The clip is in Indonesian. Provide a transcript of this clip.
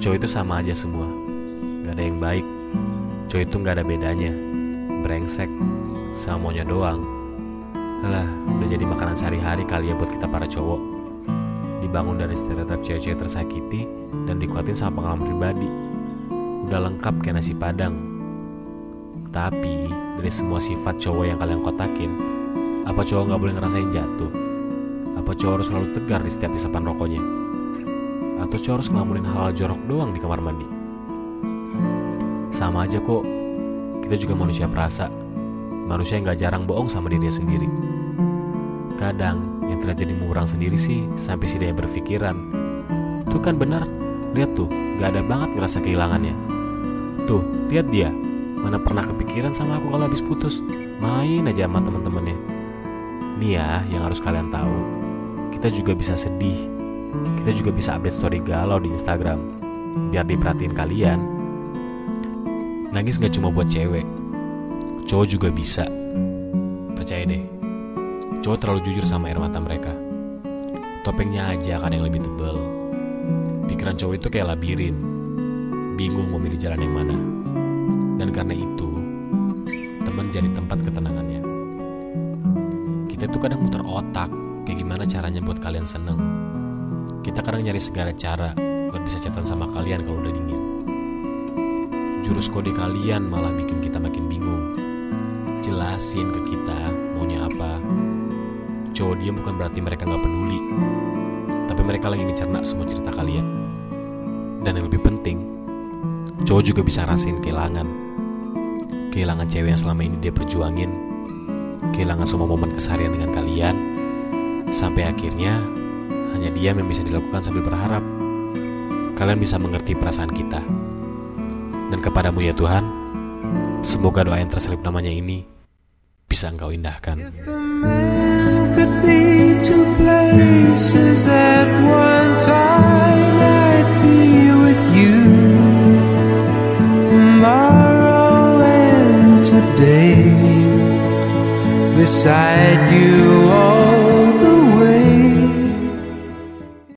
cowok itu sama aja semua. Gak ada yang baik. Cowok itu gak ada bedanya. Brengsek. Sama maunya doang. Alah, udah jadi makanan sehari-hari kali ya buat kita para cowok. Dibangun dari stereotip cewek-cewek tersakiti dan dikuatin sama pengalaman pribadi. Udah lengkap kayak nasi padang. Tapi, dari semua sifat cowok yang kalian kotakin, apa cowok gak boleh ngerasain jatuh? Apa cowok harus selalu tegar di setiap isapan rokoknya? Atau cowok harus ngelamunin hal, -hal jorok doang di kamar mandi? Sama aja kok, kita juga manusia perasa. Manusia yang gak jarang bohong sama dirinya sendiri. Kadang, yang terjadi murang sendiri sih sampai si dia berpikiran. Tuh kan benar, lihat tuh, gak ada banget ngerasa kehilangannya. Tuh, lihat dia, mana pernah kepikiran sama aku kalau habis putus. Main aja sama temen-temennya. Nih ya, yang harus kalian tahu, kita juga bisa sedih. Kita juga bisa update story galau di Instagram, biar diperhatiin kalian. Nangis gak cuma buat cewek, cowok juga bisa. Percaya deh, cowok terlalu jujur sama air mata mereka. Topengnya aja kan yang lebih tebel. Pikiran cowok itu kayak labirin, bingung mau milih jalan yang mana. Dan karena itu, teman jadi tempat ketenangannya. Kita tuh kadang muter otak, kayak gimana caranya buat kalian seneng. Kita kadang nyari segala cara buat bisa catatan sama kalian kalau udah dingin. Jurus kode kalian malah bikin kita makin bingung. Jelasin ke kita maunya apa. Cowok dia bukan berarti mereka nggak peduli, tapi mereka lagi ngecerna semua cerita kalian. Dan yang lebih penting, cowok juga bisa rasain kehilangan. Kehilangan cewek yang selama ini dia perjuangin, kehilangan semua momen keseharian dengan kalian, sampai akhirnya hanya diam yang bisa dilakukan sambil berharap kalian bisa mengerti perasaan kita. Dan kepadamu ya Tuhan, semoga doa yang terselip namanya ini bisa engkau indahkan. Beside you all